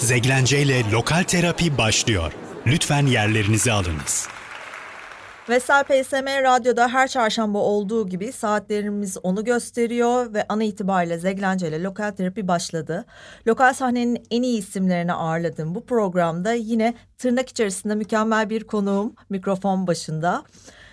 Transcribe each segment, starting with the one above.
Zeglence ile Lokal Terapi başlıyor. Lütfen yerlerinizi alınız. Vesel PSM Radyo'da her çarşamba olduğu gibi saatlerimiz onu gösteriyor ve ana itibariyle Zeglence ile Lokal Terapi başladı. Lokal sahnenin en iyi isimlerini ağırladığım bu programda yine tırnak içerisinde mükemmel bir konuğum mikrofon başında.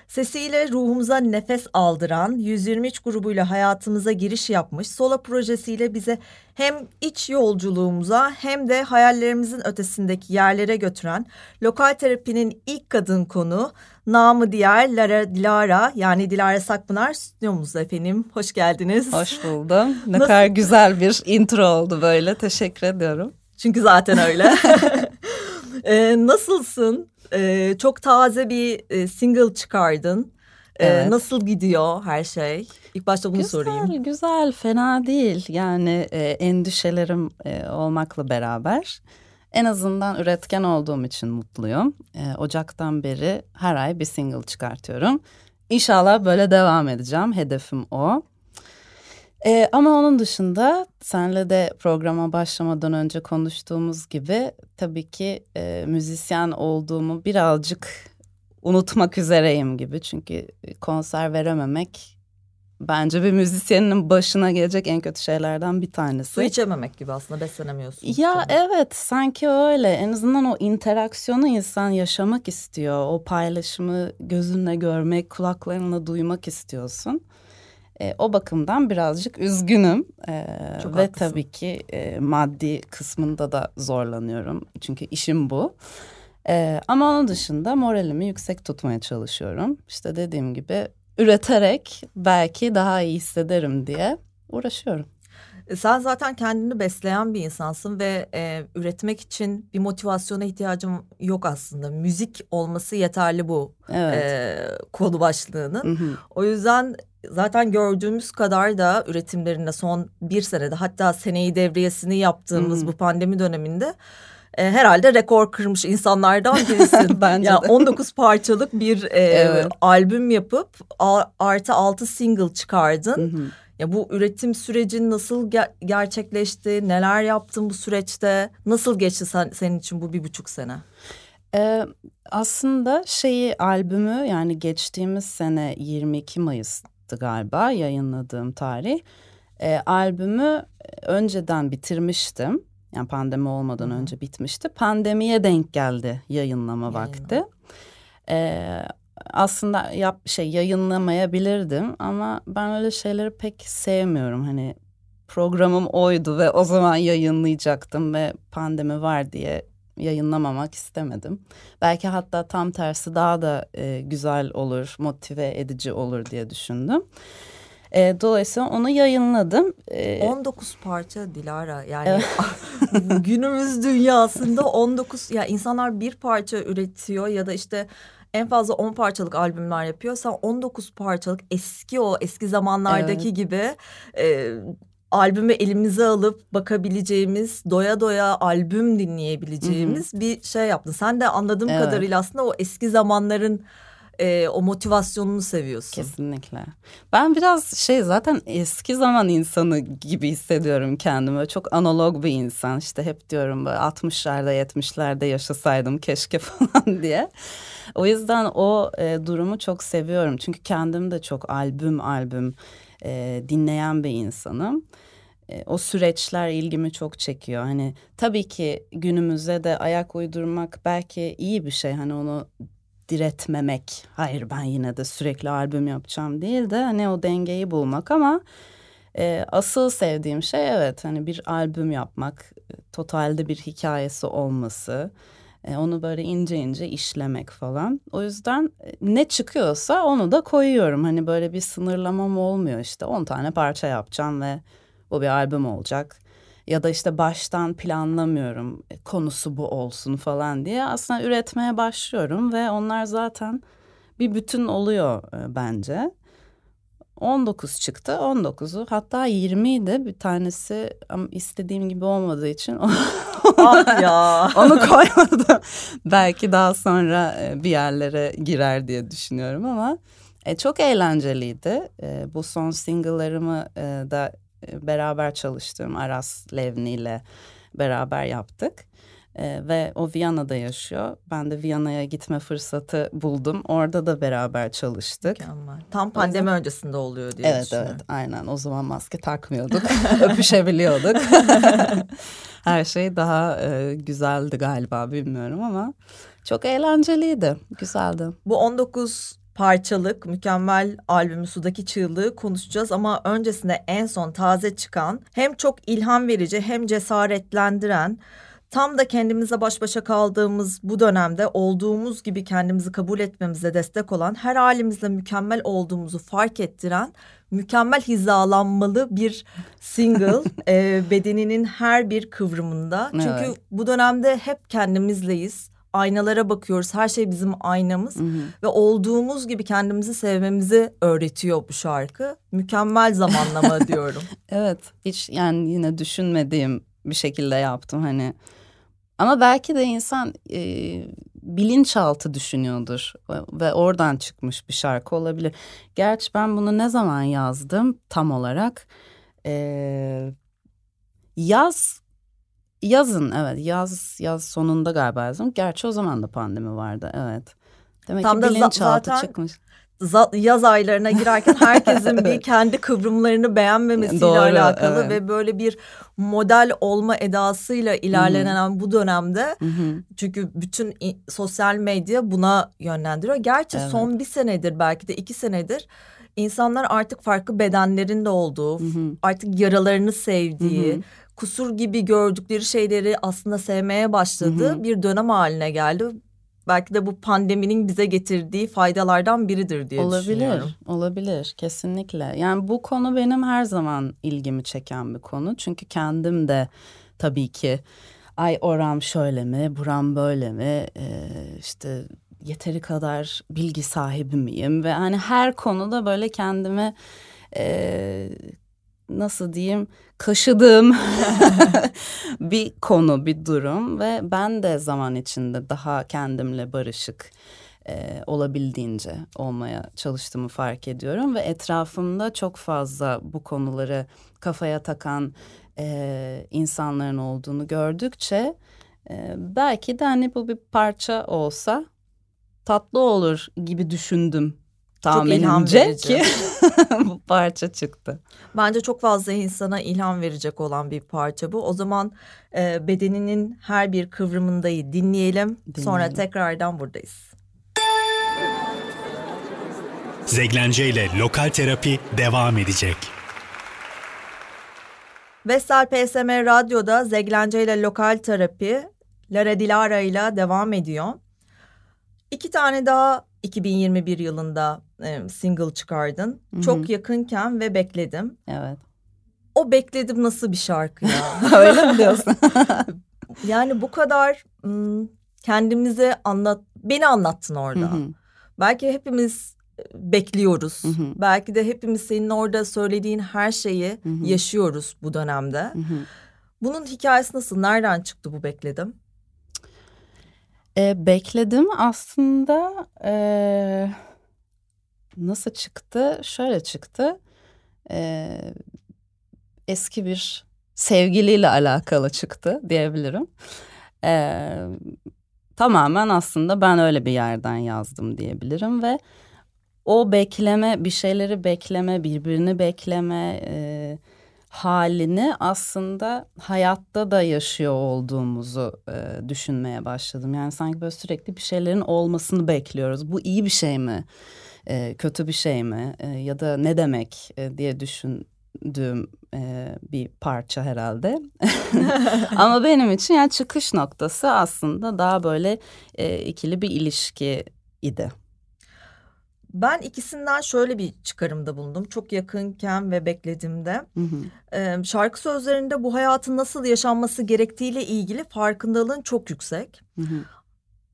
Sesiyle ruhumuza nefes aldıran 123 grubuyla hayatımıza giriş yapmış solo projesiyle bize hem iç yolculuğumuza hem de hayallerimizin ötesindeki yerlere götüren lokal terapinin ilk kadın konu namı diğer Lara Dilara yani Dilara Sakpınar stüdyomuzda efendim. Hoş geldiniz. Hoş buldum. Ne kadar güzel bir intro oldu böyle. Teşekkür ediyorum. Çünkü zaten öyle. ee, nasılsın? Ee, çok taze bir e, single çıkardın. Ee, evet. Nasıl gidiyor her şey? İlk başta bunu güzel, sorayım. Güzel, güzel, fena değil. Yani e, endişelerim e, olmakla beraber en azından üretken olduğum için mutluyum. E, Ocaktan beri her ay bir single çıkartıyorum. İnşallah böyle devam edeceğim. Hedefim o. Ee, ama onun dışında senle de programa başlamadan önce konuştuğumuz gibi tabii ki e, müzisyen olduğumu birazcık unutmak üzereyim gibi. Çünkü konser verememek bence bir müzisyenin başına gelecek en kötü şeylerden bir tanesi. Su içememek gibi aslında beslenemiyorsun. Ya canım. evet sanki öyle en azından o interaksiyonu insan yaşamak istiyor. O paylaşımı gözünle görmek, kulaklarınla duymak istiyorsun. E, o bakımdan birazcık üzgünüm e, Çok ve haklısın. tabii ki e, maddi kısmında da zorlanıyorum çünkü işim bu. E, ama onun dışında moralimi yüksek tutmaya çalışıyorum. İşte dediğim gibi üreterek belki daha iyi hissederim diye uğraşıyorum. E, sen zaten kendini besleyen bir insansın ve e, üretmek için bir motivasyona ihtiyacım yok aslında. Müzik olması yeterli bu evet. e, konu başlığının. Hı hı. O yüzden zaten gördüğümüz kadar da üretimlerinde son bir senede hatta seneyi devriyesini yaptığımız hmm. bu pandemi döneminde e, herhalde rekor kırmış insanlardan birisin. Bence yani de. 19 parçalık bir e, evet. albüm yapıp a, artı 6 single çıkardın. Hı Ya bu üretim sürecin nasıl ger gerçekleşti? Neler yaptın bu süreçte? Nasıl geçti sen, senin için bu bir buçuk sene? Ee, aslında şeyi albümü yani geçtiğimiz sene 22 Mayıs galiba yayınladığım tarih. E, albümü önceden bitirmiştim. Yani pandemi olmadan önce bitmişti. Pandemiye denk geldi yayınlama vakti. E, aslında yap şey yayınlamayabilirdim ama ben öyle şeyleri pek sevmiyorum. Hani programım oydu ve o zaman yayınlayacaktım ve pandemi var diye yayınlamamak istemedim. Belki hatta tam tersi daha da e, güzel olur, motive edici olur diye düşündüm. E, dolayısıyla onu yayınladım. E, 19 parça Dilara yani günümüz dünyasında 19 ya insanlar bir parça üretiyor ya da işte en fazla 10 parçalık albümler yapıyor. Sen 19 parçalık eski o eski zamanlardaki evet. gibi e, albümü elimize alıp bakabileceğimiz, doya doya albüm dinleyebileceğimiz Hı-hı. bir şey yaptın. Sen de anladığım evet. kadarıyla aslında o eski zamanların e, o motivasyonunu seviyorsun. Kesinlikle. Ben biraz şey zaten eski zaman insanı gibi hissediyorum kendimi. Çok analog bir insan. İşte hep diyorum böyle 60'larda 70'lerde yaşasaydım keşke falan diye. O yüzden o e, durumu çok seviyorum. Çünkü kendim de çok albüm albüm e, dinleyen bir insanım. E, o süreçler ilgimi çok çekiyor. Hani tabii ki günümüze de ayak uydurmak belki iyi bir şey. Hani onu diretmemek. Hayır ben yine de sürekli albüm yapacağım değil de hani o dengeyi bulmak ama e, asıl sevdiğim şey evet hani bir albüm yapmak, totalde bir hikayesi olması. E, onu böyle ince ince işlemek falan. O yüzden e, ne çıkıyorsa onu da koyuyorum. Hani böyle bir sınırlamam olmuyor işte. 10 tane parça yapacağım ve bu bir albüm olacak. Ya da işte baştan planlamıyorum e, konusu bu olsun falan diye. Aslında üretmeye başlıyorum ve onlar zaten bir bütün oluyor bence. 19 çıktı. 19'u hatta 20'ydi bir tanesi istediğim gibi olmadığı için ah ya. onu koymadım. Belki daha sonra e, bir yerlere girer diye düşünüyorum ama e, çok eğlenceliydi. E, bu son single'larımı e, da e, beraber çalıştığım Aras Levni ile beraber yaptık. Ee, ve o Viyana'da yaşıyor. Ben de Viyana'ya gitme fırsatı buldum. Orada da beraber çalıştık. Mükemmel. Tam pandemi zaman... öncesinde oluyor diye Evet evet aynen o zaman maske takmıyorduk. Öpüşebiliyorduk. Her şey daha e, güzeldi galiba bilmiyorum ama çok eğlenceliydi. Güzeldi. Bu 19 parçalık mükemmel albümü Sudaki Çığlığı konuşacağız ama öncesinde en son taze çıkan hem çok ilham verici hem cesaretlendiren tam da kendimize baş başa kaldığımız bu dönemde olduğumuz gibi kendimizi kabul etmemize destek olan her halimizle mükemmel olduğumuzu fark ettiren mükemmel hizalanmalı bir single e, bedeninin her bir kıvrımında. Çünkü evet. bu dönemde hep kendimizleyiz aynalara bakıyoruz. Her şey bizim aynamız hı hı. ve olduğumuz gibi kendimizi sevmemizi öğretiyor bu şarkı. Mükemmel zamanlama diyorum. Evet, hiç yani yine düşünmediğim bir şekilde yaptım hani. Ama belki de insan e, bilinçaltı düşünüyordur ve oradan çıkmış bir şarkı olabilir. Gerçi ben bunu ne zaman yazdım tam olarak? E, yaz Yazın evet yaz yaz sonunda galiba yazdım. Gerçi o zaman da pandemi vardı evet. Demek Tam ki bilinçaltı zaten çıkmış. Yaz aylarına girerken herkesin bir kendi kıvrımlarını beğenmemesiyle Doğru, alakalı evet. ve böyle bir model olma edasıyla ilerlenen Hı-hı. bu dönemde Hı-hı. çünkü bütün sosyal medya buna yönlendiriyor. Gerçi evet. son bir senedir belki de iki senedir insanlar artık farklı bedenlerinde olduğu, Hı-hı. artık yaralarını sevdiği, Hı-hı kusur gibi gördükleri şeyleri aslında sevmeye başladığı hı hı. bir dönem haline geldi. Belki de bu pandeminin bize getirdiği faydalardan biridir diye olabilir, düşünüyorum. Olabilir, olabilir kesinlikle. Yani bu konu benim her zaman ilgimi çeken bir konu. Çünkü kendim de tabii ki ay oram şöyle mi, buram böyle mi, ee, işte yeteri kadar bilgi sahibi miyim ve hani her konuda böyle kendimi e, nasıl diyeyim kaşıdığım bir konu bir durum ve ben de zaman içinde daha kendimle barışık e, olabildiğince olmaya çalıştığımı fark ediyorum ve etrafımda çok fazla bu konuları kafaya takan e, insanların olduğunu gördükçe e, belki de hani bu bir parça olsa tatlı olur gibi düşündüm tahminimce ki bu parça çıktı. Bence çok fazla insana ilham verecek olan bir parça bu. O zaman e, bedeninin her bir kıvrımındayı dinleyelim. dinleyelim. Sonra tekrardan buradayız. Zeglence ile lokal terapi devam edecek. Vestel PSM Radyo'da Zeglence ile lokal terapi Lara Dilara ile devam ediyor. İki tane daha 2021 yılında e, single çıkardın. Hı-hı. Çok yakınken ve bekledim. Evet. O bekledim nasıl bir şarkı ya? Öyle mi diyorsun? yani bu kadar kendimize anlat beni anlattın orada. Hı-hı. Belki hepimiz e, bekliyoruz. Hı hı. Belki de hepimiz senin orada söylediğin her şeyi hı hı. yaşıyoruz bu dönemde. Hı hı. Bunun hikayesi nasıl? Nereden çıktı bu bekledim? E, bekledim aslında e, nasıl çıktı? Şöyle çıktı. E, eski bir sevgiliyle alakalı çıktı diyebilirim. E, tamamen aslında ben öyle bir yerden yazdım diyebilirim ve o bekleme, bir şeyleri bekleme, birbirini bekleme... E, halini aslında hayatta da yaşıyor olduğumuzu e, düşünmeye başladım. Yani sanki böyle sürekli bir şeylerin olmasını bekliyoruz. Bu iyi bir şey mi? E, kötü bir şey mi? E, ya da ne demek e, diye düşündüğüm e, bir parça herhalde. Ama benim için yani çıkış noktası aslında daha böyle e, ikili bir ilişki idi. Ben ikisinden şöyle bir çıkarımda bulundum. Çok yakınken ve beklediğimde. Hı hı. Ee, şarkı sözlerinde bu hayatın nasıl yaşanması gerektiğiyle ilgili farkındalığın çok yüksek. Hı hı.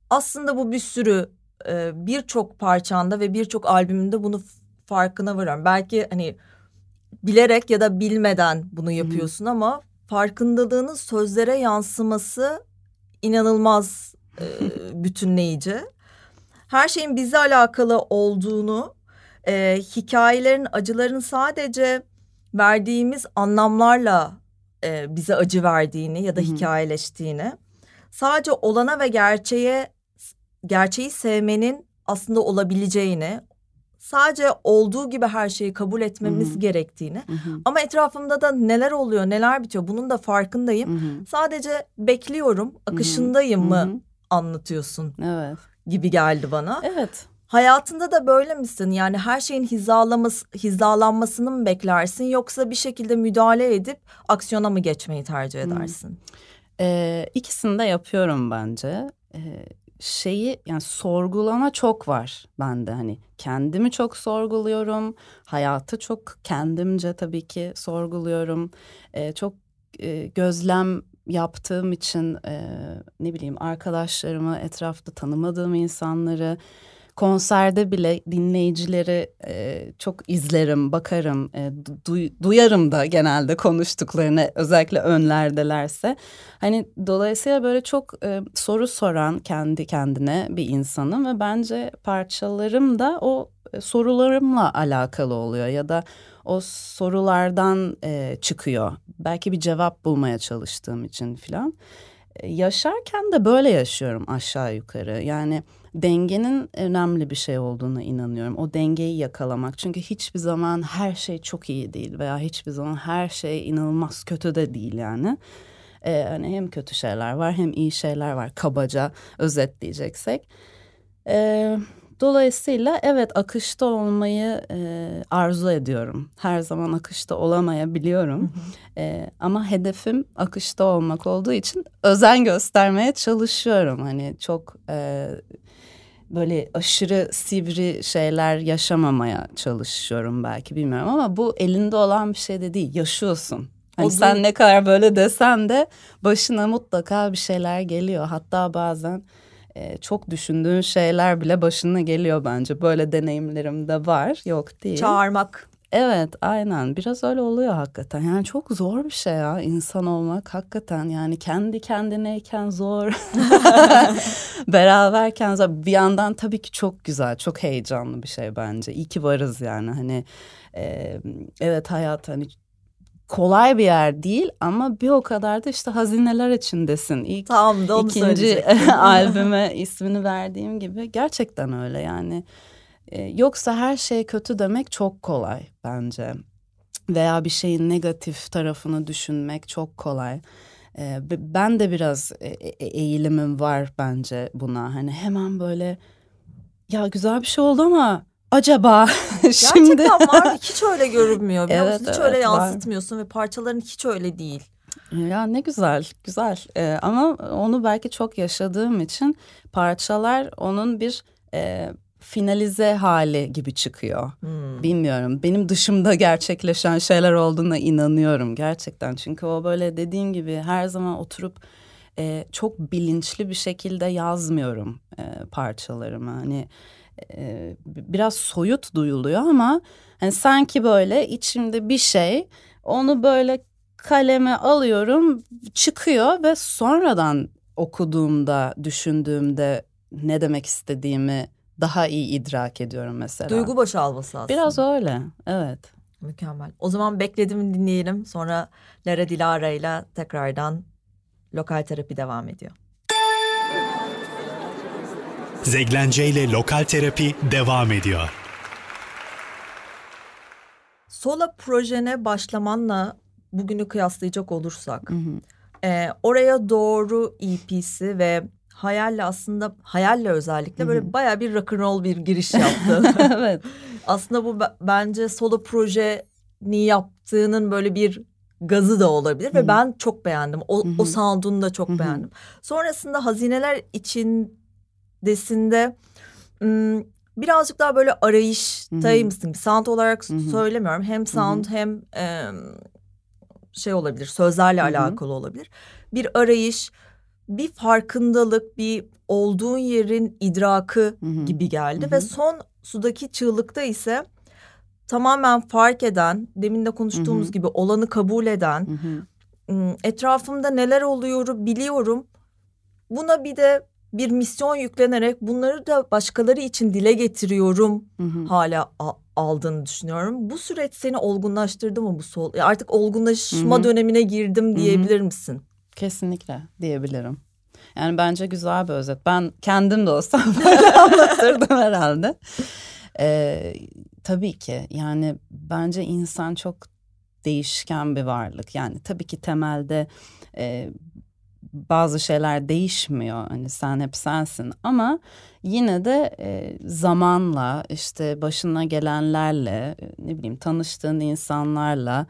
Aslında bu bir sürü e, birçok parçanda ve birçok albümünde bunu farkına varıyorum. Belki hani bilerek ya da bilmeden bunu yapıyorsun hı ama farkındalığının sözlere yansıması inanılmaz e, bütünleyici her şeyin bizle alakalı olduğunu, e, hikayelerin, acıların sadece verdiğimiz anlamlarla e, bize acı verdiğini ya da hikayeleştiğini. Sadece olana ve gerçeğe gerçeği sevmenin aslında olabileceğini, sadece olduğu gibi her şeyi kabul etmemiz Hı hı. gerektiğini. Hı hı. Ama etrafımda da neler oluyor, neler bitiyor bunun da farkındayım. Hı hı. Sadece bekliyorum, akışındayım Hı mı hı. anlatıyorsun Evet. gibi geldi bana. Evet. Hayatında da böyle misin? Yani her şeyin hizalaması, hizalanmasını mı beklersin yoksa bir şekilde müdahale edip aksiyona mı geçmeyi tercih edersin? Ee, ikisini de yapıyorum bence. Ee, şeyi yani sorgulama çok var bende. Hani kendimi çok sorguluyorum hayatı çok kendimce tabii ki sorguluyorum. Ee, çok e, gözlem yaptığım için e, ne bileyim arkadaşlarımı etrafta tanımadığım insanları konserde bile dinleyicileri e, çok izlerim, bakarım, e, du- duyarım da genelde konuştuklarını özellikle önlerdelerse. Hani dolayısıyla böyle çok e, soru soran kendi kendine bir insanım ve bence parçalarım da o e, sorularımla alakalı oluyor ya da o sorulardan e, çıkıyor. Belki bir cevap bulmaya çalıştığım için filan. E, yaşarken de böyle yaşıyorum aşağı yukarı. Yani dengenin önemli bir şey olduğuna inanıyorum. O dengeyi yakalamak. Çünkü hiçbir zaman her şey çok iyi değil veya hiçbir zaman her şey inanılmaz kötü de değil yani. Ee, hani hem kötü şeyler var hem iyi şeyler var kabaca özetleyeceksek. Ee, dolayısıyla evet akışta olmayı e, arzu ediyorum. Her zaman akışta olamayabiliyorum. Ee, ama hedefim akışta olmak olduğu için özen göstermeye çalışıyorum. Hani çok e, böyle aşırı sivri şeyler yaşamamaya çalışıyorum belki bilmiyorum ama bu elinde olan bir şey de değil. Yaşıyorsun. Hani O sen ne kadar böyle desen de başına mutlaka bir şeyler geliyor. Hatta bazen e, çok düşündüğün şeyler bile başına geliyor bence. Böyle deneyimlerim de var. Yok değil. Çağırmak. Evet aynen. Biraz öyle oluyor hakikaten. Yani çok zor bir şey ya insan olmak hakikaten. Yani kendi kendineyken zor. Beraberken zor. Bir yandan tabii ki çok güzel çok heyecanlı bir şey bence. İyi ki varız yani. Hani e, evet hayat hani kolay bir yer değil ama bir o kadar da işte hazineler içindesin. İlk Tam da onu İkinci albüme ismini verdiğim gibi. Gerçekten öyle yani. Ee, yoksa her şey kötü demek çok kolay bence. Veya bir şeyin negatif tarafını düşünmek çok kolay. Ee, ben de biraz e- e- eğilimim var bence buna. Hani hemen böyle ya güzel bir şey oldu ama acaba şimdi Gerçekten var hiç öyle görünmüyor. biliyor Evet, musun? Hiç evet, öyle var. yansıtmıyorsun ve parçaların hiç öyle değil. Ya ne güzel, güzel. Ee, ama onu belki çok yaşadığım için parçalar onun bir e, finalize hali gibi çıkıyor. Hmm. Bilmiyorum. Benim dışımda gerçekleşen şeyler olduğuna inanıyorum gerçekten. Çünkü o böyle dediğin gibi her zaman oturup e, çok bilinçli bir şekilde yazmıyorum e, parçalarımı. Hani e, biraz soyut duyuluyor ama hani sanki böyle içimde bir şey onu böyle kaleme alıyorum çıkıyor ve sonradan okuduğumda düşündüğümde ne demek istediğimi daha iyi idrak ediyorum mesela. Duygu boşalması aslında. Biraz öyle evet. Mükemmel. O zaman bekledim dinleyelim. Sonra Lara Dilara ile tekrardan lokal terapi devam ediyor. Zeglence ile Lokal Terapi devam ediyor. Sola projene başlamanla bugünü kıyaslayacak olursak Hı hı. e, oraya doğru EP'si ve hayalle aslında hayalle özellikle böyle baya bir rock'n'roll bir giriş yaptı. evet. aslında bu be- bence solo projeni yaptığının böyle bir gazı da olabilir ve Hı. ben çok beğendim. O, o sound'unu da çok Hı hı. beğendim. Sonrasında hazineler içindesinde ım, birazcık daha böyle arayıştayım mısın? Sound olarak Hı hı. söylemiyorum. Hem sound hem em, şey olabilir sözlerle Hı hı. alakalı olabilir. Bir arayış, bir farkındalık, bir olduğun yerin idrakı Hı hı. gibi geldi Hı ve son sudaki çığlıkta ise tamamen fark eden, demin de konuştuğumuz Hı hı. gibi olanı kabul eden, Hı hı. ım, etrafımda neler oluyor biliyorum. Buna bir de bir misyon yüklenerek bunları da başkaları için dile getiriyorum Hı hı. hala aldığını düşünüyorum. Bu süreç seni olgunlaştırdı mı bu sol? Artık olgunlaşma Hı-hı. dönemine girdim diyebilir Hı-hı. misin? Kesinlikle diyebilirim. Yani bence güzel bir özet. Ben kendim de olsam böyle anlatırdım herhalde. Ee, tabii ki yani bence insan çok değişken bir varlık. Yani tabii ki temelde e, bazı şeyler değişmiyor. Hani sen hep sensin ama yine de e, zamanla işte başına gelenlerle ne bileyim tanıştığın insanlarla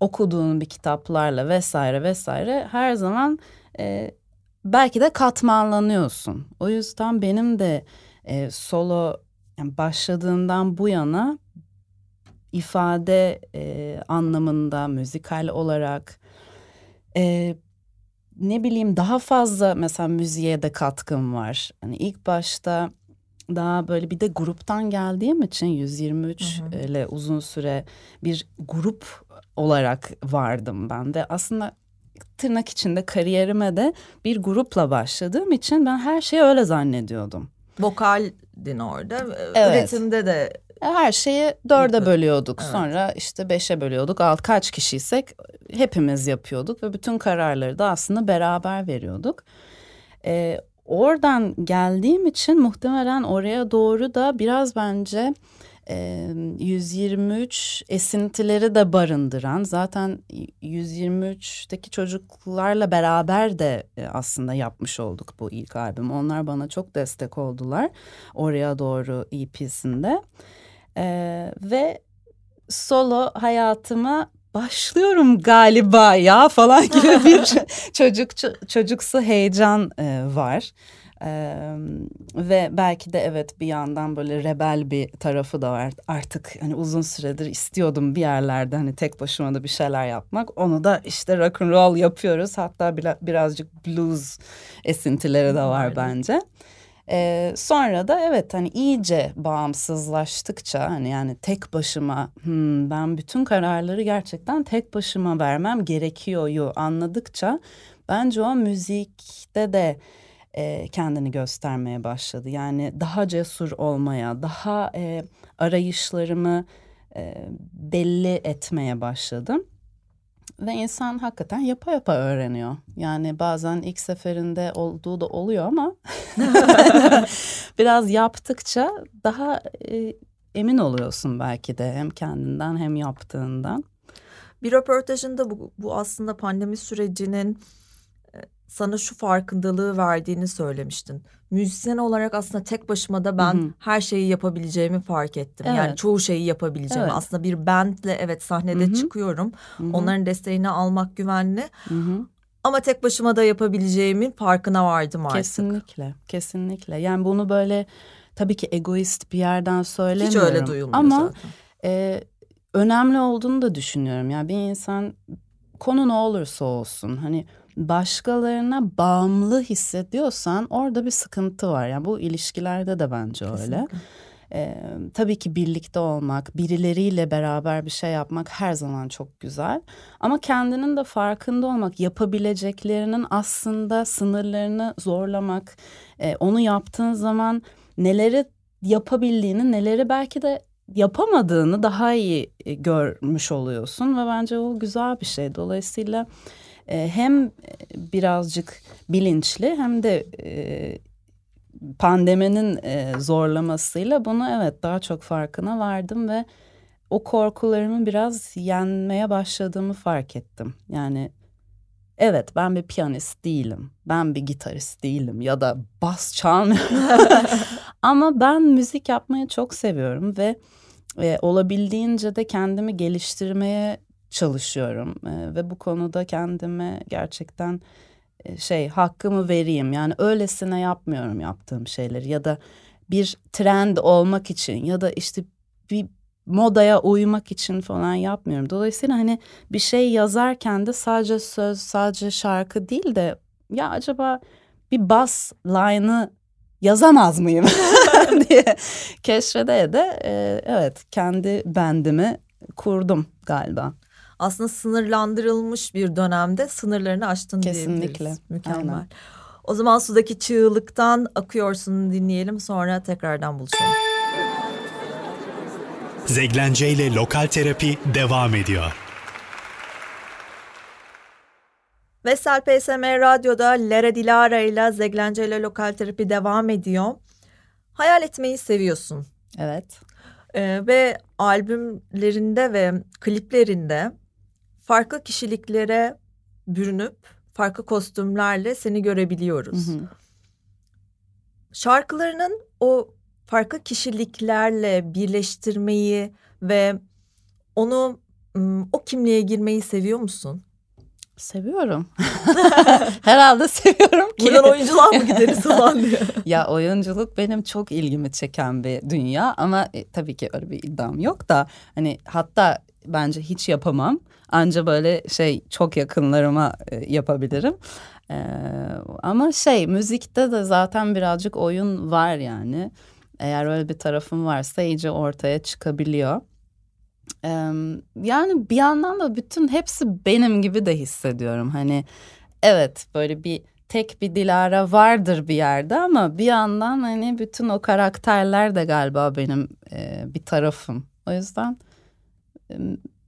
okuduğun bir kitaplarla vesaire vesaire her zaman e, belki de katmanlanıyorsun. O yüzden benim de e, solo yani başladığından bu yana ifade e, anlamında müzikal olarak e, ne bileyim daha fazla mesela müziğe de katkım var. Hani ilk başta daha böyle bir de gruptan geldiğim için 123 hı hı. ile uzun süre bir grup olarak vardım ben de. Aslında tırnak içinde kariyerime de bir grupla başladığım için ben her şeyi öyle zannediyordum. Vokaldin orada. Evet. Üretimde de e, her şeyi dörde bölüyorduk. Evet. Sonra işte beşe bölüyorduk. Alt kaç kişiysek hepimiz yapıyorduk ve bütün kararları da aslında beraber veriyorduk. Ee, oradan geldiğim için muhtemelen oraya doğru da biraz bence e, 123 esintileri de barındıran zaten 123'teki çocuklarla beraber de e, aslında yapmış olduk bu ilk albüm. Onlar bana çok destek oldular oraya doğru EP'sinde. Ee, ve solo hayatıma başlıyorum galiba ya falan gibi bir çocuk çocuksu heyecan e, var. Ee, ve belki de evet bir yandan böyle rebel bir tarafı da var. Artık hani uzun süredir istiyordum bir yerlerde hani tek başıma da bir şeyler yapmak. Onu da işte rock and roll yapıyoruz. Hatta birazcık blues esintileri de var bence. Ee, sonra da evet hani iyice bağımsızlaştıkça hani yani tek başıma hmm, ben bütün kararları gerçekten tek başıma vermem gerekiyoryu anladıkça bence o müzikte de e, kendini göstermeye başladı. Yani daha cesur olmaya, daha e, arayışlarımı e, belli etmeye başladım. Ve insan hakikaten yapa yapa öğreniyor. Yani bazen ilk seferinde olduğu da oluyor ama biraz yaptıkça daha e, emin oluyorsun belki de hem kendinden hem yaptığından. Bir röportajında bu, bu aslında pandemi sürecinin sana şu farkındalığı verdiğini söylemiştin. Müzisyen olarak aslında tek başıma da ben Hı-hı. her şeyi yapabileceğimi fark ettim. Evet. Yani çoğu şeyi yapabileceğimi. Evet. Aslında bir bandle evet sahnede Hı-hı. çıkıyorum. Hı-hı. Onların desteğini almak güvenli. Hı-hı. Ama tek başıma da yapabileceğimin farkına vardım artık. Kesinlikle, kesinlikle. Yani bunu böyle tabii ki egoist bir yerden söylemiyorum. Hiç öyle duyulmuyor Ama, zaten. E, önemli olduğunu da düşünüyorum. Yani bir insan konu ne olursa olsun hani başkalarına bağımlı hissediyorsan orada bir sıkıntı var. Yani bu ilişkilerde de bence öyle. Ee, tabii ki birlikte olmak, birileriyle beraber bir şey yapmak her zaman çok güzel. Ama kendinin de farkında olmak, yapabileceklerinin aslında sınırlarını zorlamak, e, onu yaptığın zaman neleri yapabildiğini, neleri belki de yapamadığını daha iyi görmüş oluyorsun ve bence o güzel bir şey. Dolayısıyla e, hem birazcık bilinçli hem de e, pandeminin e, zorlamasıyla bunu evet daha çok farkına vardım ve o korkularımı biraz yenmeye başladığımı fark ettim. Yani evet ben bir piyanist değilim. Ben bir gitarist değilim ya da bas çalmıyorum. Ama ben müzik yapmayı çok seviyorum ve e, olabildiğince de kendimi geliştirmeye çalışıyorum e, ve bu konuda kendime gerçekten e, şey hakkımı vereyim. Yani öylesine yapmıyorum yaptığım şeyleri ya da bir trend olmak için ya da işte bir modaya uymak için falan yapmıyorum. Dolayısıyla hani bir şey yazarken de sadece söz, sadece şarkı değil de ya acaba bir bass line'ı yazamaz mıyım? diye keşfede de e, evet kendi bendimi kurdum galiba aslında sınırlandırılmış bir dönemde sınırlarını aştın Kesinlikle. diyebiliriz. Mükemmel. Aynen. O zaman sudaki çığlıktan akıyorsun dinleyelim sonra tekrardan buluşalım. Zeglence ile Lokal Terapi devam ediyor. Vesel PSM Radyo'da Lera Dilara ile Zeglence ile Lokal Terapi devam ediyor. Hayal etmeyi seviyorsun. Evet. Ee, ve albümlerinde ve kliplerinde farklı kişiliklere bürünüp farklı kostümlerle seni görebiliyoruz. Hı hı. Şarkılarının o farklı kişiliklerle birleştirmeyi ve onu o kimliğe girmeyi seviyor musun? Seviyorum. Herhalde seviyorum ki. Buradan oyunculuğa mı gideriz falan diye. ya oyunculuk benim çok ilgimi çeken bir dünya ama e, tabii ki öyle bir iddiam yok da hani hatta bence hiç yapamam. Anca böyle şey çok yakınlarıma e, yapabilirim. Ee, ama şey müzikte de zaten birazcık oyun var yani. Eğer öyle bir tarafım varsa iyice ortaya çıkabiliyor. Yani bir yandan da bütün hepsi benim gibi de hissediyorum. Hani evet böyle bir tek bir Dilara vardır bir yerde ama bir yandan hani bütün o karakterler de galiba benim bir tarafım. O yüzden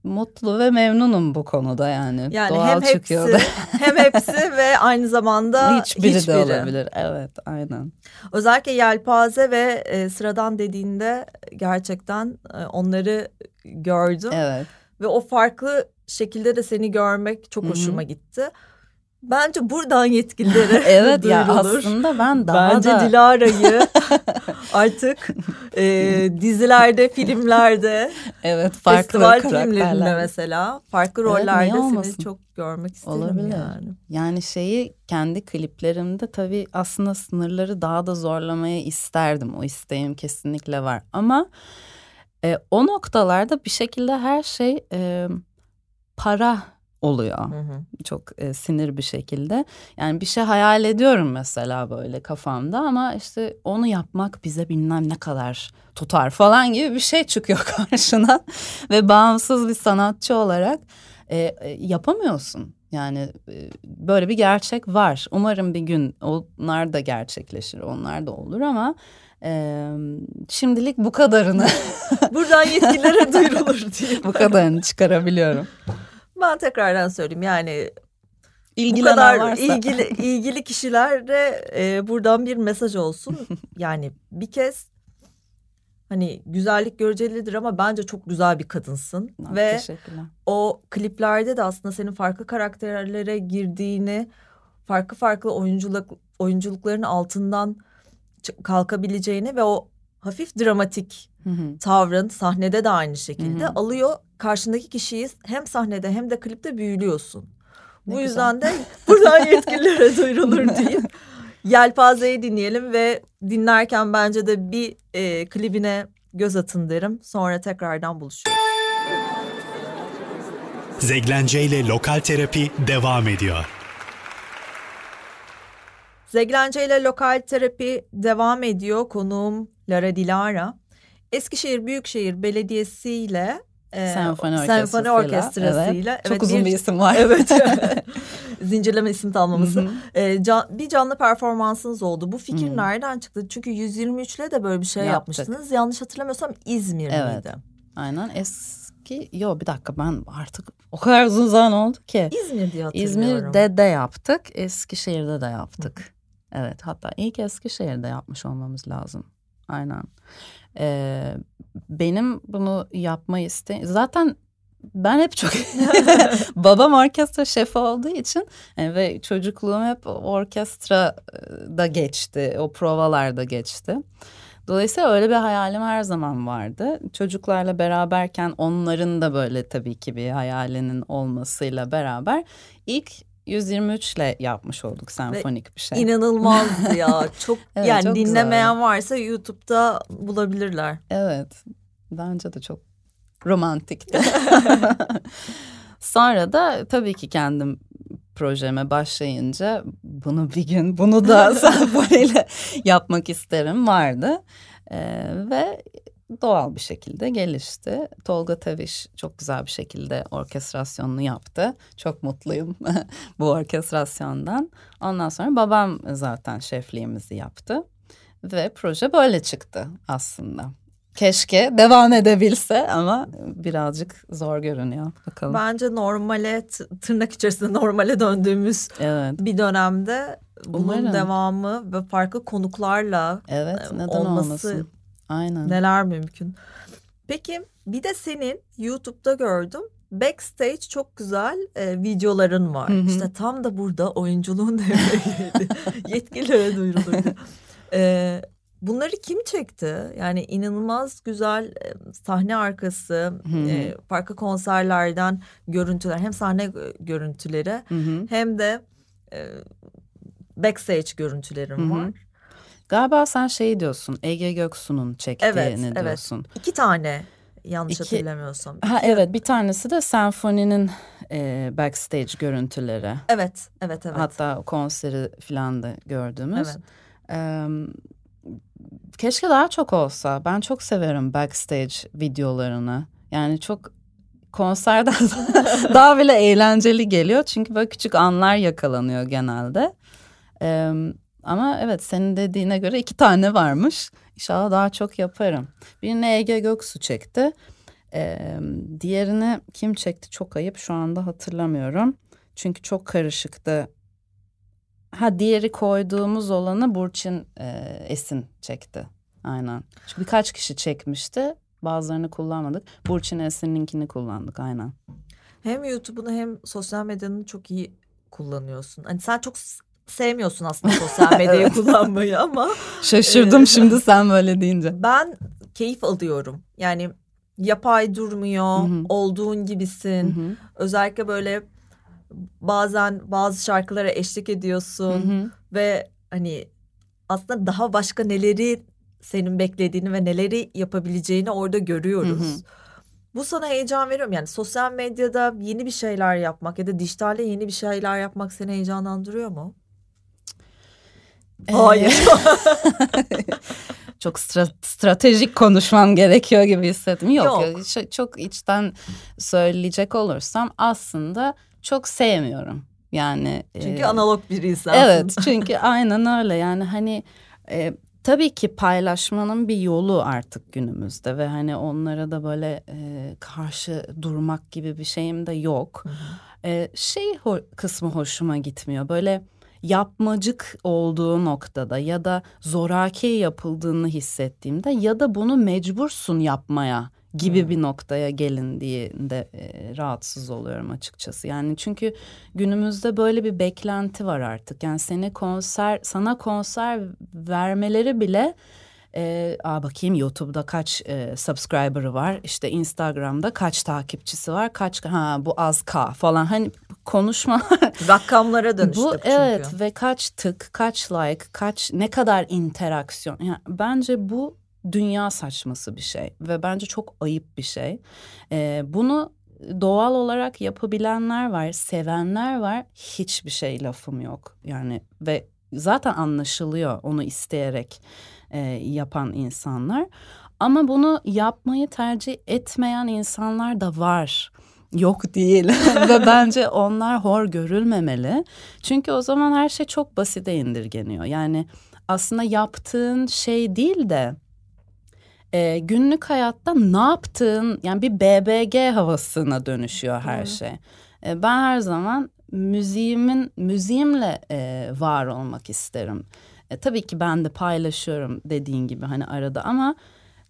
mutlu ve memnunum bu konuda yani. Yani Doğal hem çıkıyor hepsi, hem hepsi ve aynı zamanda Hiçbiri, hiçbiri. de olabilir. Evet aynen. Özellikle yelpaze ve e, sıradan dediğinde gerçekten e, onları gördüm. Evet. Ve o farklı şekilde de seni görmek çok Hı hı. hoşuma gitti. Bence buradan yetkililere Evet ya aslında ben daha Bence da Dilara'yı artık e, dizilerde, filmlerde, evet farklı festival filmlerinde mesela farklı Evet, rollerde seni olmasın? çok görmek isterim Olabilir. yani. Yani şeyi kendi kliplerimde tabii aslında sınırları daha da zorlamaya isterdim. O isteğim kesinlikle var. Ama e, o noktalarda bir şekilde her şey e, para oluyor. Hı hı. Çok e, sinir bir şekilde. Yani bir şey hayal ediyorum mesela böyle kafamda ama işte onu yapmak bize bilmem ne kadar tutar falan gibi bir şey çıkıyor karşına. Ve bağımsız bir sanatçı olarak e, e, yapamıyorsun. Yani e, böyle bir gerçek var. Umarım bir gün onlar da gerçekleşir, onlar da olur ama e, şimdilik bu kadarını Buradan yetkililere duyurulur diye. bu kadarını çıkarabiliyorum. Ben tekrardan söyleyeyim yani bu İlgilenen kadar varsa. ilgili ilgili kişilere e, buradan bir mesaj olsun. yani bir kez hani güzellik görecelidir ama bence çok güzel bir kadınsın Ah, ve o kliplerde de aslında senin farklı karakterlere girdiğini, farklı farklı oyunculuk oyunculukların altından kalkabileceğini ve o hafif dramatik Hı hı. tavrın sahnede de aynı şekilde Hı hı. alıyor. Karşındaki kişiyi hem sahnede hem de klipte büyülüyorsun. Ne Bu güzel. yüzden de buradan yetkililere duyurulur diyeyim. Yelpaze'yi dinleyelim ve dinlerken bence de bir e, klibine göz atın derim. Sonra tekrardan buluşuyoruz. Zeglence ile Lokal Terapi devam ediyor. Zeglence ile lokal terapi devam ediyor. Konuğum Lara Dilara. Eskişehir Büyükşehir Belediyesi ile e, Senfoni senfoni orkestrasıyla. orkestrasıyla. Evet. Çok uzun bir isim var. Evet. Zincirleme isim hı. E, can- bir canlı performansınız oldu. Bu fikir Hı. nereden çıktı? Çünkü 123'le de böyle bir şey Yaptık. yapmıştınız. Yanlış hatırlamıyorsam İzmir Evet. miydi? Aynen eski yo bir dakika ben artık o kadar uzun zaman oldu ki. İzmir diye hatırlıyorum. İzmir'de de yaptık Eskişehir'de de yaptık. Evet hatta ilk Eskişehir'de yapmış olmamız lazım. Aynen. Ee, benim bunu yapma isteğim zaten ben hep çok babam orkestra şefi olduğu için e, ve çocukluğum hep orkestrada geçti o provalarda geçti. Dolayısıyla öyle bir hayalim her zaman vardı. Çocuklarla beraberken onların da böyle tabii ki bir hayalinin olmasıyla beraber ilk 123 ile yapmış olduk senfonik bir şey. İnanılmazdı ya. Çok Evet, yani çok dinlemeyen varsa YouTube'da bulabilirler. Evet. Bence de çok romantikti. Sonra da tabii ki kendim projeme başlayınca bunu bir gün bunu da senfoniyle yapmak isterim vardı. Ee, ve doğal bir şekilde gelişti. Tolga Teviş çok güzel bir şekilde orkestrasyonunu yaptı. Çok mutluyum bu orkestrasyondan. Ondan sonra babam zaten şefliğimizi yaptı. Ve proje böyle çıktı aslında. Keşke devam edebilse ama birazcık zor görünüyor. Bakalım. Bence normale tırnak içerisinde normale döndüğümüz evet. bir dönemde bunun Umarım. devamı ve farklı konuklarla evet, neden olması olmasın? Aynen. neler mümkün. Peki bir de senin YouTube'da gördüm backstage çok güzel e, videoların var. Hı hı. İşte tam da burada oyunculuğun devreye girdi. Yetkililere duyuruldu. e, bunları kim çekti? Yani inanılmaz güzel e, sahne arkası, e, farklı konserlerden görüntüler. Hem sahne görüntüleri hı hı. hem de e, backstage görüntülerim hı hı. var. Galiba sen şey diyorsun Ege Göksu'nun çektiğini evet, diyorsun. Evet iki tane yanlış İki, hatırlamıyorsam. İki, ha evet bir tanesi de senfoninin e, backstage görüntüleri. Evet, evet, evet. Hatta konseri falan da gördüğümüz. Evet. E, keşke daha çok olsa. Ben çok severim backstage videolarını. Yani çok konserden daha bile eğlenceli geliyor. Çünkü böyle küçük anlar yakalanıyor genelde. Ee, ama evet senin dediğine göre iki tane varmış. İnşallah daha çok yaparım. Birini Ege Göksu çekti. Ee, diğerini kim çekti çok ayıp şu anda hatırlamıyorum. Çünkü çok karışıktı. Ha diğeri koyduğumuz olanı Burçin e, Esin çekti. Aynen. Çünkü birkaç kişi çekmişti. Bazılarını kullanmadık. Burçin Esin'inkini kullandık aynen. Hem YouTube'unu hem sosyal medyanı çok iyi kullanıyorsun. Hani sen çok sevmiyorsun aslında sosyal medyayı kullanmayı ama. Şaşırdım e, şimdi sen böyle deyince. Ben keyif alıyorum. Yani yapay durmuyor, Hı-hı. olduğun gibisin. Hı-hı. Özellikle böyle bazen bazı şarkılara eşlik ediyorsun Hı-hı. ve hani aslında daha başka neleri senin beklediğini ve neleri yapabileceğini orada görüyoruz. Hı-hı. Bu sana heyecan veriyor mu? Yani sosyal medyada yeni bir şeyler yapmak ya da dijitalde yeni bir şeyler yapmak seni heyecanlandırıyor mu? Hayır. çok stra- stratejik konuşmam gerekiyor gibi hissettim. Yok, Yok. Çok, çok içten söyleyecek olursam aslında çok sevmiyorum. Yani çünkü e, analog bir insan. Evet, çünkü aynen öyle. Yani hani e, tabii ki paylaşmanın bir yolu artık günümüzde ve hani onlara da böyle e, karşı durmak gibi bir şeyim de yok. E, şey ho- kısmı hoşuma gitmiyor. Böyle yapmacık olduğu noktada ya da zoraki yapıldığını hissettiğimde ya da bunu mecbursun yapmaya gibi hmm. bir noktaya gelindiğinde e, rahatsız oluyorum açıkçası. Yani çünkü günümüzde böyle bir beklenti var artık. Yani seni konser sana konser vermeleri bile e, aa bakayım YouTube'da kaç e, subscriber'ı var? İşte Instagram'da kaç takipçisi var? Kaç ha bu az k falan. Hani konuşma rakamlara dönüştü bu çünkü. evet ve kaç tık kaç like kaç ne kadar interaksiyon. Yani bence bu dünya saçması bir şey ve bence çok ayıp bir şey. E, bunu doğal olarak yapabilenler var sevenler var. Hiçbir şey lafım yok. Yani ve zaten anlaşılıyor onu isteyerek e, yapan insanlar. Ama bunu yapmayı tercih etmeyen insanlar da var. Yok değil ve bence onlar hor görülmemeli. Çünkü o zaman her şey çok basite indirgeniyor. Yani aslında yaptığın şey değil de e, günlük hayatta ne yaptığın yani bir BBG havasına dönüşüyor her şey. E, ben her zaman müziğimin müziğimle e, var olmak isterim. E, tabii ki ben de paylaşıyorum dediğin gibi hani arada ama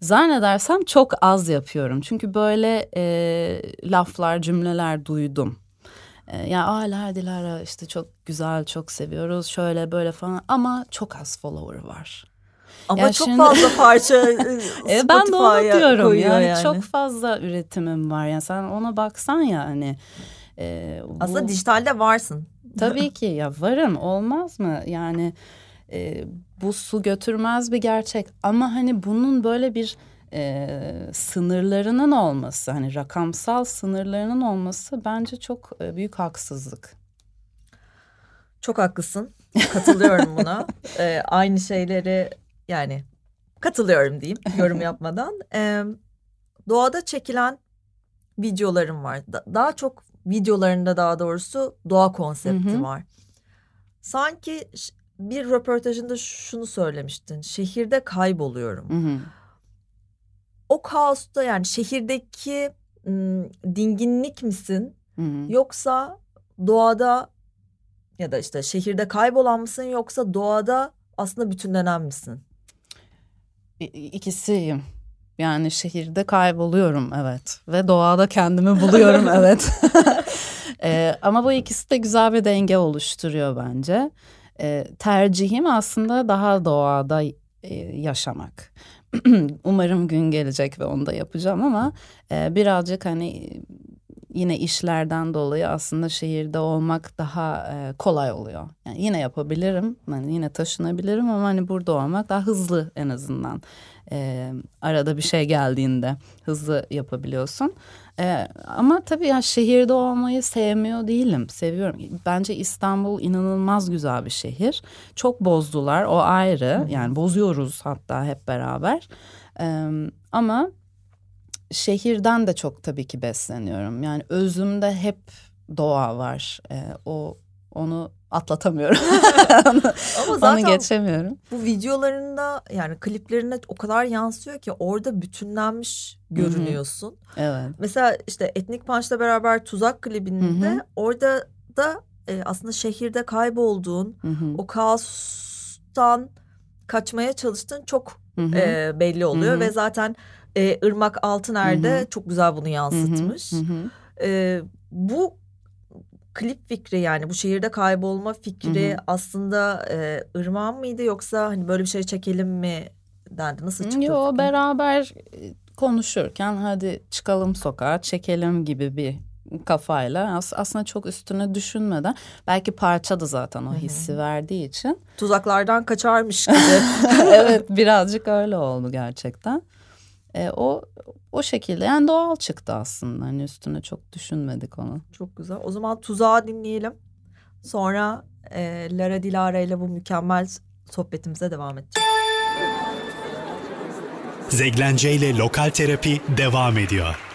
zannedersem çok az yapıyorum. Çünkü böyle e, laflar, cümleler duydum. E, ya hala Dilara işte çok güzel, çok seviyoruz şöyle böyle falan ama çok az follower var. Ama yani çok şimdi, fazla parça e, ben de onu diyorum yani, yani çok fazla üretimim var yani sen ona baksan ya hani. E, bu... Aslında dijitalde varsın. Tabii ki ya varım olmaz mı yani e, bu su götürmez bir gerçek ama hani bunun böyle bir e, sınırlarının olması hani rakamsal sınırlarının olması bence çok e, büyük haksızlık. Çok haklısın. Katılıyorum buna. ee, aynı şeyleri yani katılıyorum diyeyim yorum yapmadan. Ee, doğada çekilen videolarım var. Da, daha çok videolarında daha doğrusu doğa konsepti hı hı. var. Sanki bir röportajında şunu söylemiştin. Şehirde kayboluyorum. Hı hı. o kaosta yani şehirdeki ım, dinginlik misin Hı hı. yoksa doğada ya da işte şehirde kaybolan mısın yoksa doğada aslında bütünlenen misin? İkisiyim. Yani şehirde kayboluyorum evet ve doğada kendimi buluyorum evet. Ee, ama bu ikisi de güzel bir denge oluşturuyor bence. Ee, tercihim aslında daha doğada e, yaşamak. Umarım gün gelecek ve onu da yapacağım ama e, birazcık hani yine işlerden dolayı aslında şehirde olmak daha e, kolay oluyor. Yani yine yapabilirim, hani yine taşınabilirim ama hani burada olmak daha hızlı en azından. E, arada bir şey geldiğinde hızlı yapabiliyorsun. E, ama tabii ya şehirde olmayı sevmiyor değilim, seviyorum. Bence İstanbul inanılmaz güzel bir şehir. Çok bozdular, o ayrı. Yani bozuyoruz hatta hep beraber. E, ama şehirden de çok tabii ki besleniyorum. Yani özümde hep doğa var. Ee, o onu atlatamıyorum. onu, Ama onu zaten geçemiyorum. bu videolarında yani kliplerinde o kadar yansıyor ki orada bütünlenmiş görünüyorsun. Evet. Mesela işte Etnik Punch'la beraber Tuzak klibinde Hı hı. orada da e, aslında şehirde kaybolduğun, Hı hı. o kaostan kaçmaya çalıştığın çok e, belli oluyor Hı hı. ve zaten e, Irmak Altıner'de Hı hı. çok güzel bunu yansıtmış. Hı hı. Hı hı. E, bu klip fikri yani bu şehirde kaybolma fikri Hı hı. aslında e, Irmak'ın mıydı yoksa hani böyle bir şey çekelim mi dendi? Nasıl çıktı? Yo fikir? beraber e, konuşurken hadi çıkalım sokağa çekelim gibi bir kafayla as- aslında çok üstüne düşünmeden belki parça da zaten o Hı hı. hissi verdiği için Tuzaklardan kaçarmış gibi. evet birazcık öyle oldu gerçekten. E, o o şekilde yani doğal çıktı aslında hani üstüne çok düşünmedik onu. Çok güzel. O zaman Tuzağı dinleyelim. Sonra e, Lara Dilara ile bu mükemmel sohbetimize devam edeceğiz. Zeglence ile Lokal Terapi devam ediyor.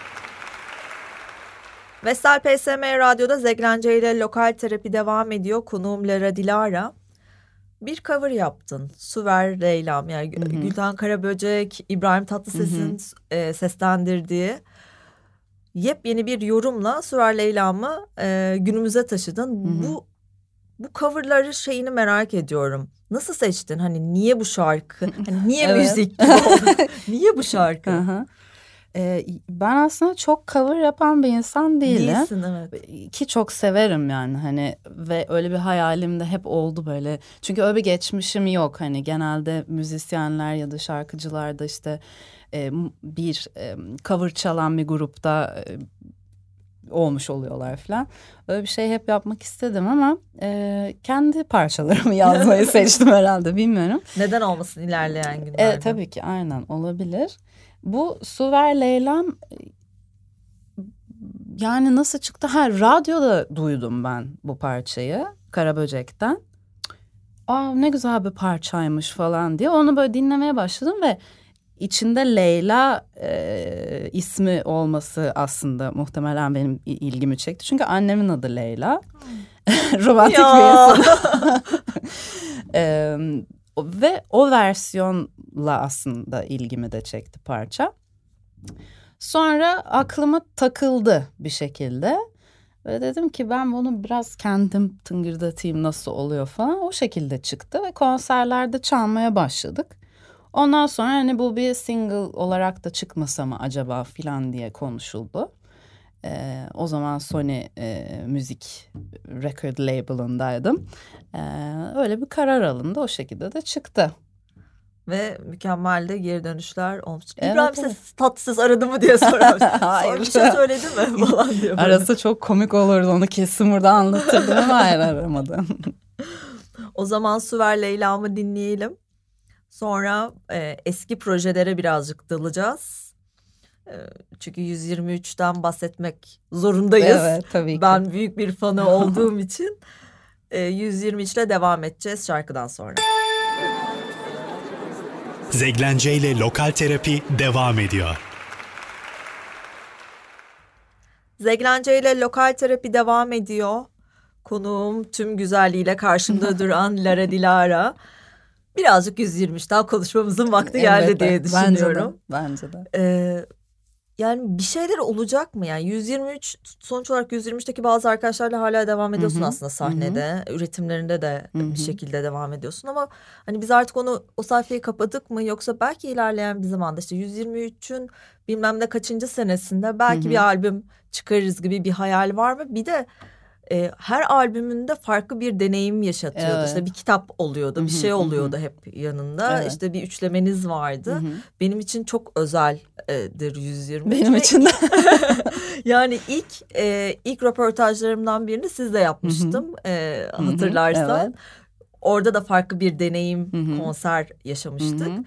Vestel PSM Radyo'da Zeglence ile lokal terapi devam ediyor. Konuğum Lara Dilara. Bir cover yaptın. Su ver Leylam. Yani Hı hı. Gülten Karaböcek, İbrahim Tatlıses'in e, seslendirdiği yepyeni bir yorumla Su ver Leylam'ı e, günümüze taşıdın. hı. Bu bu coverları şeyini merak ediyorum. Nasıl seçtin? Hani niye bu şarkı? Hani niye müzik niye bu şarkı? Hı hı. E, ben aslında çok cover yapan bir insan değilim. Değilsin evet. ki çok severim yani hani ve öyle bir hayalim de hep oldu böyle. Çünkü öyle bir geçmişim yok hani genelde müzisyenler ya da şarkıcılar da işte e, bir e, cover çalan bir grupta e, olmuş oluyorlar falan. Öyle bir şey hep yapmak istedim ama e, kendi parçalarımı yazmayı seçtim herhalde bilmiyorum. Neden olmasın ilerleyen günlerde? Evet tabii ki aynen olabilir. Bu Su Ver Leylam yani nasıl çıktı? Ha radyoda duydum ben bu parçayı Karaböcek'ten. Aa ne güzel bir parçaymış falan diye onu böyle dinlemeye başladım ve içinde Leyla e, ismi olması aslında muhtemelen benim ilgimi çekti. Çünkü annemin adı Leyla. Romantik bir insan. ve o versiyonla aslında ilgimi de çekti parça. Sonra aklıma takıldı bir şekilde. Ve dedim ki ben bunu biraz kendim tıngırdatayım nasıl oluyor falan. O şekilde çıktı ve konserlerde çalmaya başladık. Ondan sonra hani bu bir single olarak da çıkmasa mı acaba filan diye konuşuldu. Ee, o zaman Sony e, müzik record label'ındaydım. Ee, öyle bir karar alındı o şekilde de çıktı. Ve mükemmel de geri dönüşler olmuş. Evet, İbrahim evet. ses tatsız aradı mı diye sorarmış. Hayır. Bir şey söyledi mi falan diye. böyle. Arası çok komik olurdu onu kesin burada anlatırdım ama hayır aramadım. O zaman Süver Leyla'mı dinleyelim. Sonra e, eski projelere birazcık dalacağız. E, çünkü 123'ten bahsetmek zorundayız. evet tabii ki. Ben büyük bir fanı olduğum için e, 123 ile devam edeceğiz şarkıdan sonra. Zeglence ile Lokal Terapi devam ediyor. Zeglence ile lokal terapi devam ediyor. Konuğum tüm güzelliğiyle karşımda duran Lara Dilara. birazcık 123 daha konuşmamızın vakti geldi Evet, diye düşünüyorum. Bence de. Bence de. Ee, yani bir şeyler olacak mı? Yani 123 sonuç olarak 123'teki bazı arkadaşlarla hala devam ediyorsun Hı hı, aslında sahnede. Üretimlerinde de Hı hı. bir şekilde devam ediyorsun ama hani biz artık onu o sayfayı kapadık mı yoksa belki ilerleyen bir zamanda işte 123'ün bilmem ne kaçıncı senesinde belki Hı hı. bir albüm çıkarırız gibi bir hayal var mı? Bir de e, her albümünde farklı bir deneyim yaşatıyordu. Evet. İşte bir kitap oluyordu, bir şey oluyordu hep yanında. Evet. İşte bir üçlemeniz vardı. Benim için çok özeldir 120. Benim Ve için de. yani ilk e, ilk röportajlarımdan birini sizle yapmıştım. E, hatırlarsan. evet. Orada da farklı bir deneyim, konser yaşamıştık. Hı hı.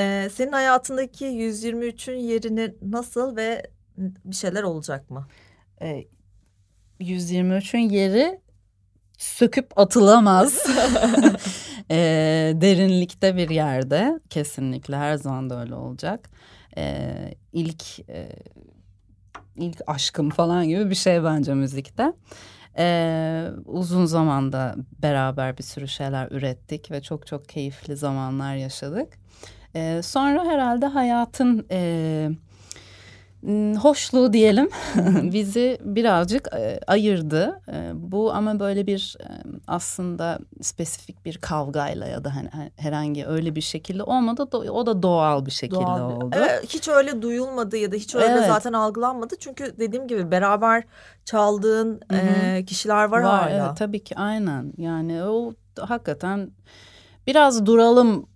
E, senin hayatındaki 123'ün yerini nasıl ve bir şeyler olacak mı? E, 123'ün yeri söküp atılamaz. E, derinlikte bir yerde kesinlikle her zaman da öyle olacak. E, ilk e, ilk aşkım falan gibi bir şey bence müzikte. E, uzun zamanda beraber bir sürü şeyler ürettik ve çok çok keyifli zamanlar yaşadık. E, sonra herhalde hayatın e, hoşluğu diyelim bizi birazcık e, ayırdı. E, bu ama böyle bir e, aslında spesifik bir kavgayla ya da hani herhangi öyle bir şekilde olmadı. O da doğal bir şekilde Doğal bir- oldu. Evet, hiç öyle duyulmadı ya da hiç öyle Evet. zaten algılanmadı. Çünkü dediğim gibi beraber çaldığın Hı hı. e, kişiler var, hala. Evet, tabii ki aynen. Yani o hakikaten biraz duralım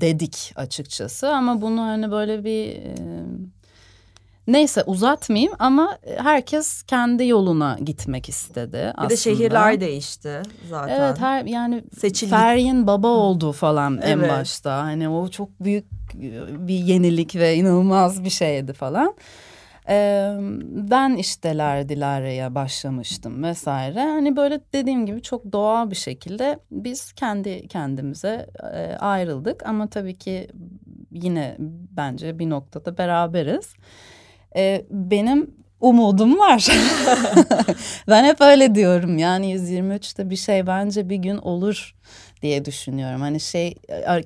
dedik açıkçası ama bunu hani böyle bir e, neyse uzatmayayım ama herkes kendi yoluna gitmek istedi Bir aslında. de şehirler değişti zaten. Evet her yani Seçildik. Feryin baba oldu falan en Evet. başta. Hani o çok büyük bir yenilik ve inanılmaz bir şeydi falan. Ee, ben işte Dilara'ya başlamıştım vesaire. Hani böyle dediğim gibi çok doğal bir şekilde biz kendi kendimize e, ayrıldık. Ama tabii ki yine bence bir noktada beraberiz. Ee, benim umudum var. ben hep öyle diyorum. Yani 123'te bir şey bence bir gün olur diye düşünüyorum. Hani şey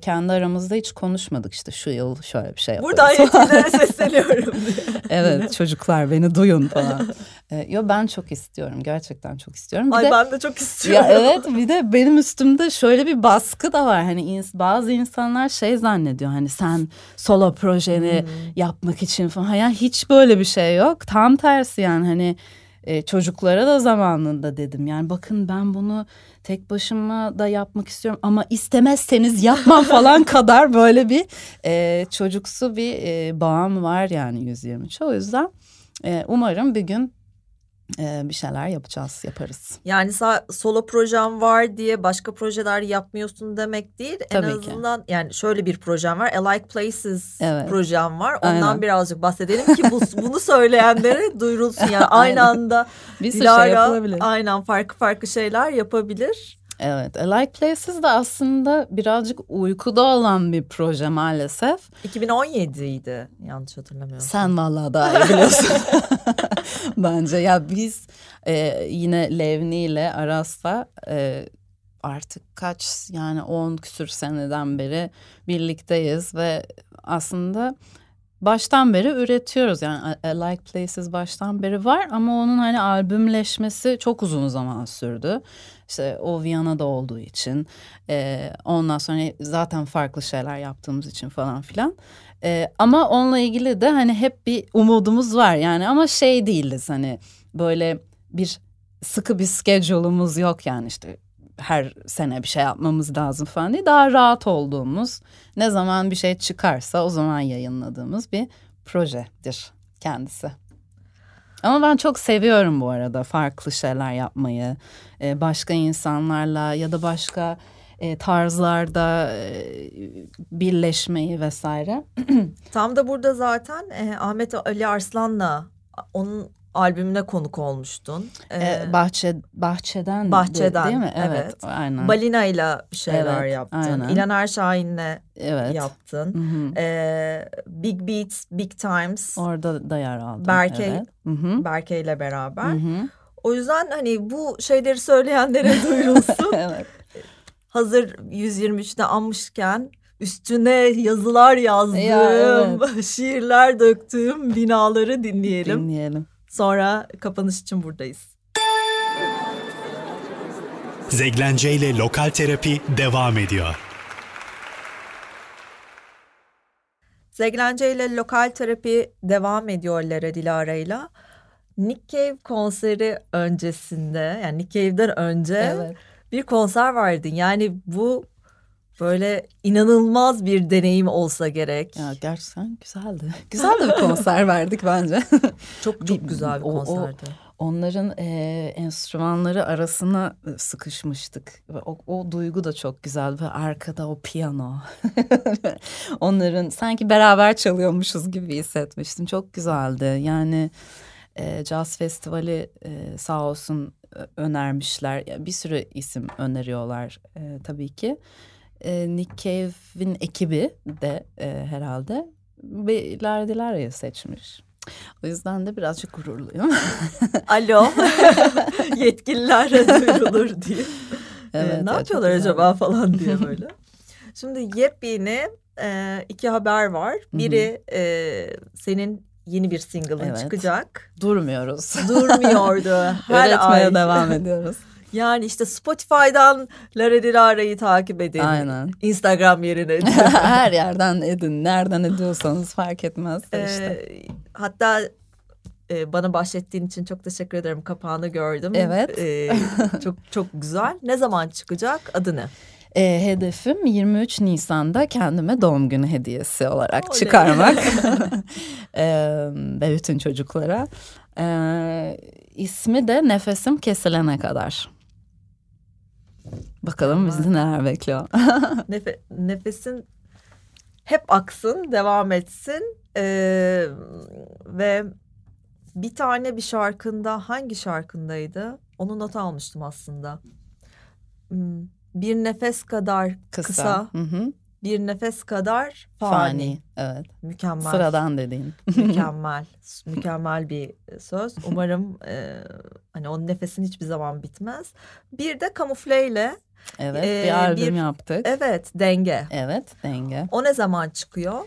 kendi aramızda hiç konuşmadık işte şu yıl şöyle bir şey yaparız. Buradan yetkililere sesleniyorum diye. evet çocuklar beni duyun falan. Ee, yo ben çok istiyorum gerçekten çok istiyorum. Bir Ay de, ben de çok istiyorum. ya evet bir de benim üstümde şöyle bir baskı da var. Hani ins- bazı insanlar şey zannediyor hani sen solo projeni yapmak için falan. Yani hiç böyle bir şey yok. Tam tersi yani hani e, çocuklara da zamanında dedim. Yani bakın ben bunu tek başıma da yapmak istiyorum ama istemezseniz yapmam falan kadar böyle bir e, çocuksu bir e, bağım var yani 123. O yüzden e, umarım bir gün e, bir şeyler yapacağız, yaparız. Yani solo projem var diye başka projeler yapmıyorsun demek değil. Tabii en ki. azından yani şöyle bir projem var. A Like Places Evet. projem var. Ondan Aynen. birazcık bahsedelim ki bu, bunu söyleyenlere duyurulsun. Yani aynı Aynen. anda Bir sürü Dilara şey yapılabilir. aynen farklı farklı şeyler yapabilir. Evet, Like Places de aslında birazcık uykuda olan bir proje maalesef. 2017 idi yanlış hatırlamıyorsam. Sen vallahi daha iyi biliyorsun. Bence ya biz e, yine Levni ile Aras'la e, artık kaç yani 10 küsür seneden beri birlikteyiz ve aslında baştan beri üretiyoruz. Yani A Like Places baştan beri var ama onun hani albümleşmesi çok uzun zaman sürdü. İşte o Viyana'da olduğu için e, ondan sonra zaten farklı şeyler yaptığımız için falan filan. E, ama onunla ilgili de hani hep bir umudumuz var yani ama şey değiliz hani böyle bir sıkı bir schedule'umuz yok yani işte her sene bir şey yapmamız lazım falan değil. Daha rahat olduğumuz ne zaman bir şey çıkarsa o zaman yayınladığımız bir projedir kendisi. Ama ben çok seviyorum bu arada farklı şeyler yapmayı. Ee, başka insanlarla ya da başka e, tarzlarda e, birleşmeyi vesaire. Tam da burada zaten e, Ahmet Ali Arslan'la onun albümüne konuk olmuştun. Ee, bahçe bahçeden Bahçeden, değil mi? Evet, evet. aynen. Balina ile şeyler Evet, yaptın. aynen. İlhan Erşahin'le evet. yaptın. Hı hı. E, Big Beats, Big Times, Orada da yer aldım. Berke- Evet. Hı hı. Berke ile beraber. Hı hı. O yüzden hani bu şeyleri söyleyenlere duyurulsun. evet. Hazır 123'te anmışken üstüne yazılar yazdığım, Ya, evet. şiirler döktüğüm binaları dinleyelim. Dinleyelim. Sonra kapanış için buradayız. Zeglence ile Lokal Terapi devam ediyor. Zeglence ile lokal terapi devam ediyor Lara Dilara'yla. Nick Cave konseri öncesinde yani Nick Cave'den önce Evet. Bir konser verdin. Yani bu böyle inanılmaz bir deneyim olsa gerek. Ya gerçekten güzeldi. Güzel de bir konser verdik bence. Çok çok güzel bir O- o- konserdi. Onların e, enstrümanları arasına sıkışmıştık. O, o duygu da çok güzel. Ve arkada o piyano. Onların sanki beraber çalıyormuşuz gibi hissetmiştim. Çok güzeldi. Yani e, Jazz Festivali e, sağ olsun önermişler. Bir sürü isim öneriyorlar e, tabii ki. E, Nick Cave'in ekibi de e, herhalde Lara Dilara'yı seçmiş. O yüzden de birazcık gururluyum. Alo yetkililere duyurulur diye. Evet, Ee, ya, ne çok yapıyorlar acaba falan diye böyle. Şimdi yepyeni e, iki haber var. Biri e, senin yeni bir single'ın Evet. çıkacak. Durmuyoruz. Durmuyordu her Üretmeye ay. devam ediyoruz. Yani işte Spotify'dan Lara Dilara'yı takip edin. Aynen. Instagram yerine. Her yerden edin. Nereden ediyorsanız fark etmez. de işte. Ee, hatta e, bana bahsettiğin için çok teşekkür ederim. Kapağını gördüm. Evet. Ee, çok çok güzel. Ne zaman çıkacak? Adı ne? Ee, hedefim 23 Nisan'da kendime doğum günü hediyesi olarak Oley. çıkarmak. Ee, ve bütün çocuklara. Ee, ismi de Nefesim Kesilene Kadar. Bakalım bizi neler bekliyor. Nefe- nefesin hep aksın, devam etsin. Ee, ve bir tane bir şarkında hangi şarkındaydı? Onu not almıştım aslında. Hmm, Bir nefes kadar kısa, Hı hı. bir nefes kadar fani. Fani. Evet. Mükemmel. Sıradan dediğin. mükemmel. mükemmel bir söz. Umarım e, hani o nefesin hiçbir zaman bitmez. Bir de kamufleyle Evet Ee, bir albüm bir- yaptık. evet denge. Evet denge. O ne zaman çıkıyor?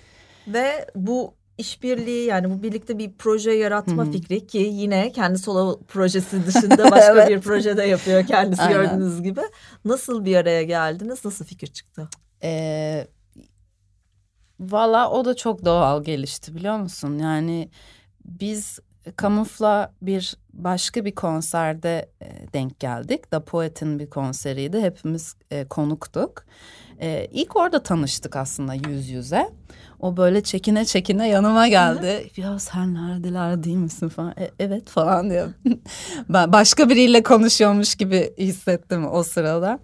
Ve bu işbirliği yani bu birlikte bir proje yaratma Hı hı. fikri ki yine kendi solo projesi dışında başka Evet. bir projede yapıyor kendisi Aynen. gördüğünüz gibi. Nasıl bir araya geldiniz? Nasıl fikir çıktı? Ee, Valla o da çok doğal gelişti biliyor musun? Yani biz Kamufla bir başka bir konserde e, denk geldik. Da Poet'in bir konseriydi. Hepimiz e, konuktuk. E, ilk orada tanıştık aslında yüz yüze. O böyle çekine çekine yanıma geldi. Ya sen neredeler değil misin falan. "E, evet falan diyor. ben başka biriyle konuşuyormuş gibi hissettim o sırada.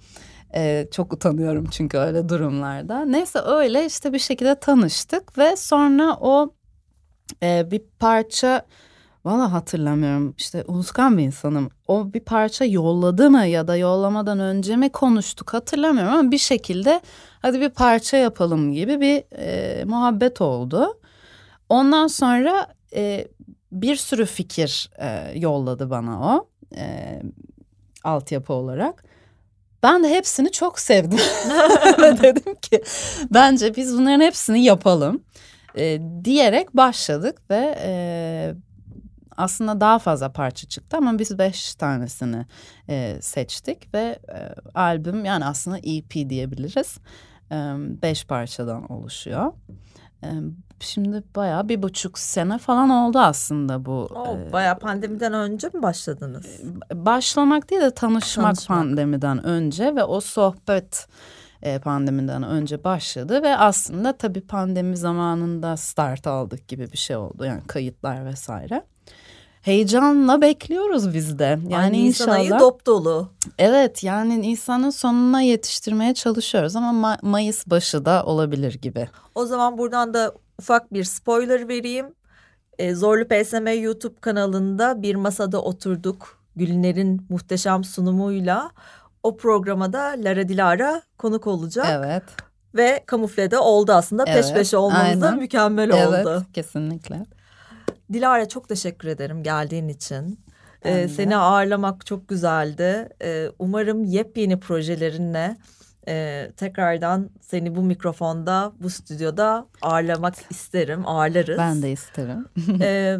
Ee, çok utanıyorum çünkü öyle durumlarda. Neyse öyle işte bir şekilde tanıştık ve sonra o e, bir parça valla hatırlamıyorum işte unutkan bir insanım. O bir parça yolladı mı ya da yollamadan önce mi konuştuk hatırlamıyorum ama bir şekilde hadi bir parça yapalım gibi bir e, muhabbet oldu. Ondan sonra e, bir sürü fikir e, yolladı bana o e, altyapı olarak. Ben de hepsini çok sevdim dedim ki bence biz bunların hepsini yapalım e, diyerek başladık ve e, aslında daha fazla parça çıktı ama biz beş tanesini e, seçtik ve e, albüm yani aslında EP diyebiliriz e, beş parçadan oluşuyor. E, şimdi bayağı bir buçuk sene falan oldu aslında bu. O e, bayağı pandemiden önce mi başladınız? başlamak değil de tanışmak, Tanışmak. pandemiden önce ve o sohbet e, pandemiden önce başladı ve aslında tabii pandemi zamanında start aldık gibi bir şey oldu yani kayıtlar vesaire. Heyecanla bekliyoruz biz de. Yani Ay, Nisan ayı inşallah. dop dolu. Evet yani Nisan'ın sonuna yetiştirmeye çalışıyoruz ama Ma- Mayıs başı da olabilir gibi. O zaman buradan da ufak bir spoiler vereyim. Ee, Zorlu PSM YouTube kanalında bir masada oturduk. Gülner'in muhteşem sunumuyla. O programa da Lara Dilara konuk olacak. Evet. Ve kamuflede oldu aslında. Peş Evet, peşe olmamız da mükemmel Evet oldu. kesinlikle. Dilara çok teşekkür ederim geldiğin için. Ee, seni ağırlamak çok güzeldi. Ee, umarım yepyeni projelerinle Ee, tekrardan seni bu mikrofonda, bu stüdyoda ağırlamak isterim, ağırlarız. Ben de isterim. Ee,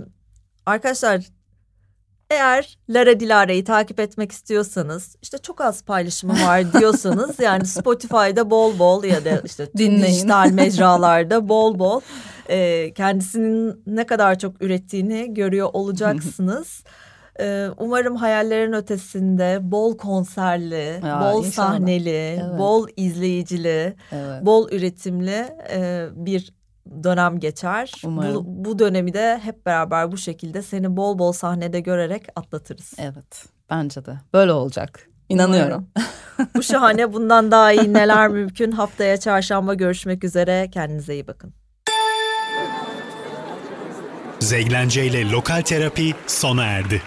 arkadaşlar eğer Lara Dilara'yı takip etmek istiyorsanız işte çok az paylaşımı var diyorsanız yani Spotify'da bol bol ya da işte Dinleyin. dijital mecralarda bol bol e, kendisinin ne kadar çok ürettiğini görüyor olacaksınız. Ee, umarım hayallerin ötesinde bol konserli, Ya, bol inşallah. sahneli, Evet. bol izleyicili, Evet. bol üretimli e, bir dönem geçer. Umarım. Bu, bu dönemi de hep beraber bu şekilde seni bol bol sahnede görerek atlatırız. Evet. Bence de. Böyle olacak. İnanıyorum. bu şahane bundan daha iyi neler mümkün. Haftaya çarşamba görüşmek üzere. Kendinize iyi bakın. Zeglence ile Lokal Terapi sona erdi.